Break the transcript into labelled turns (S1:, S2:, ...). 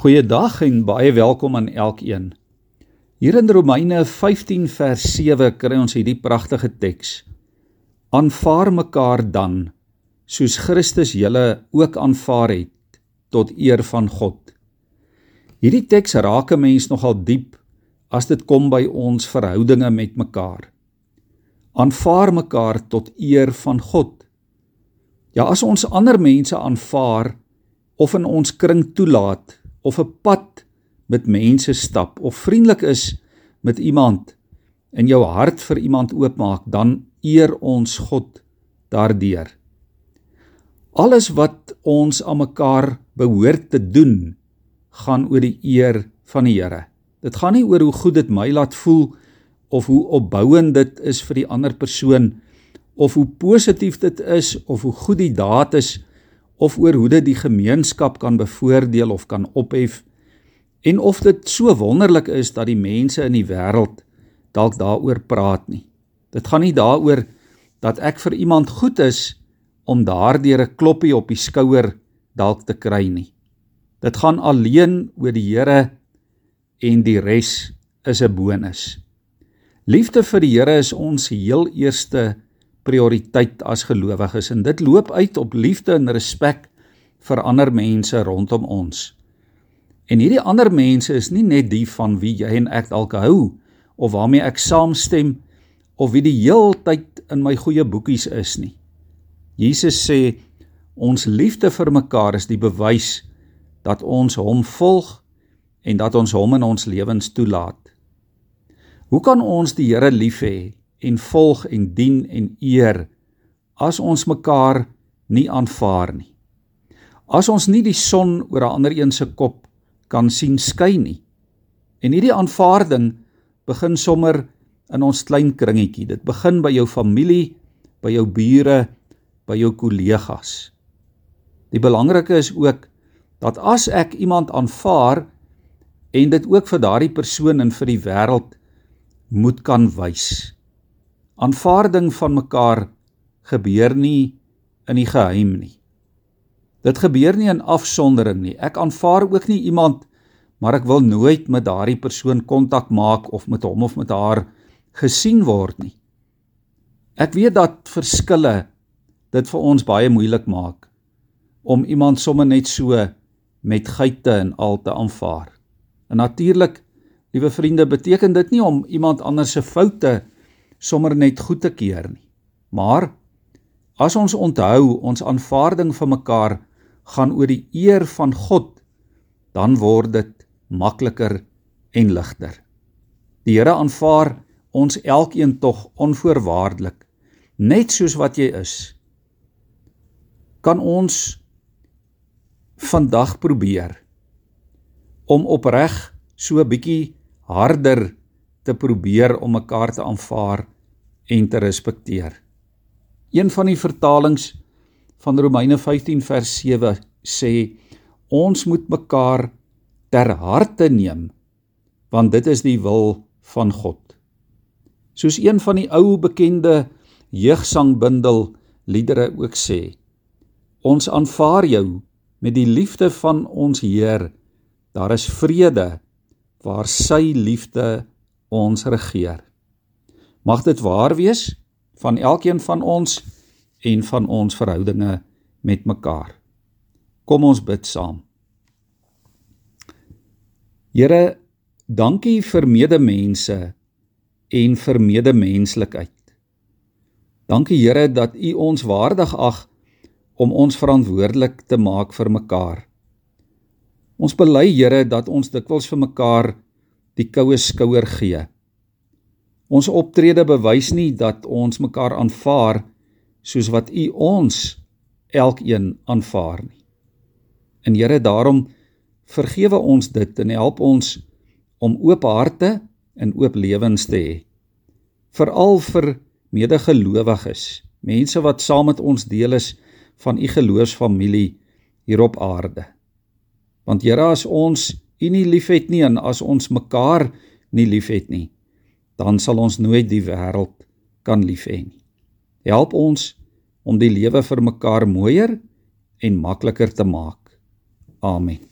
S1: Goeiedag en baie welkom aan elkeen. Hier in Romeine 15 vers 7 kry ons hierdie pragtige teks. Aanvaar mekaar dan soos Christus julle ook aanvaar het tot eer van God. Hierdie teks raak 'n mens nogal diep as dit kom by ons verhoudinge met mekaar. Aanvaar mekaar tot eer van God. Ja, as ons ander mense aanvaar of in ons kring toelaat, of 'n pad met mense stap of vriendelik is met iemand en jou hart vir iemand oopmaak, dan eer ons God daardeur. Alles wat ons aan mekaar behoort te doen, gaan oor die eer van die Here. Dit gaan nie oor hoe goed dit my laat voel of hoe opbouend dit is vir die ander persoon of hoe positief dit is of hoe goed die daad is of oor hoe dit die gemeenskap kan bevoordeel of kan ophef en of dit so wonderlik is dat die mense in die wêreld dalk daaroor praat nie. Dit gaan nie daaroor dat ek vir iemand goed is om daardeur 'n kloppie op die skouer dalk te kry nie. Dit gaan alleen oor die Here en die res is 'n bonus. Liefde vir die Here is ons heel eerste prioriteit as gelowiges en dit loop uit op liefde en respek vir ander mense rondom ons. En hierdie ander mense is nie net die van wie jy en ek dalk hou of waarmee ek saamstem of wie die heeltyd in my goeie boekies is nie. Jesus sê ons liefde vir mekaar is die bewys dat ons hom volg en dat ons hom in ons lewens toelaat. Hoe kan ons die Here lief hê en volg en dien en eer as ons mekaar nie aanvaar nie. As ons nie die son oor 'n ander een se kop kan sien skyn nie. En hierdie aanvaarding begin sommer in ons klein kringetjie. Dit begin by jou familie, by jou bure, by jou kollegas. Die belangrike is ook dat as ek iemand aanvaar en dit ook vir daardie persoon en vir die wêreld moet kan wys. Aanvaarding van mekaar gebeur nie in die geheim nie. Dit gebeur nie in afsondering nie. Ek aanvaar ook nie iemand maar ek wil nooit met daardie persoon kontak maak of met hom of met haar gesien word nie. Ek weet dat verskille dit vir ons baie moeilik maak om iemand sommer net so met geite en al te aanvaar. En natuurlik, liewe vriende, beteken dit nie om iemand anders se foute sommer net goed te keer nie. Maar as ons onthou ons aanvaarding van mekaar gaan oor die eer van God, dan word dit makliker en ligter. Die Here aanvaar ons elkeen tog onvoorwaardelik, net soos wat jy is. Kan ons vandag probeer om opreg so 'n bietjie harder te probeer om mekaar te aanvaar en te respekteer. Een van die vertalings van Romeine 15 vers 7 sê ons moet mekaar ter harte neem want dit is die wil van God. Soos een van die ou bekende jeugsangbundel liedere ook sê, ons aanvaar jou met die liefde van ons Heer. Daar is vrede waar sy liefde ons regeer. Mag dit waar wees van elkeen van ons en van ons verhoudinge met mekaar. Kom ons bid saam. Here, dankie vir medemense en vir medemenslikheid. Dankie Here dat U ons waardig ag om ons verantwoordelik te maak vir mekaar. Ons bely Here dat ons dikwels vir mekaar die koue skouer gee. Ons optrede bewys nie dat ons mekaar aanvaar soos wat U ons elkeen aanvaar nie. En Here, daarom vergewe ons dit en help ons om oop harte en oop lewens te hê. Veral vir medegelowiges, mense wat saam met ons deel is van U geloofsfamilie hier op aarde. Want Here, as ons U nie liefhet nie en as ons mekaar nie liefhet nie, dan sal ons nooit die wêreld kan lief hê nie. Help ons om die lewe vir mekaar mooier en makliker te maak. Amen.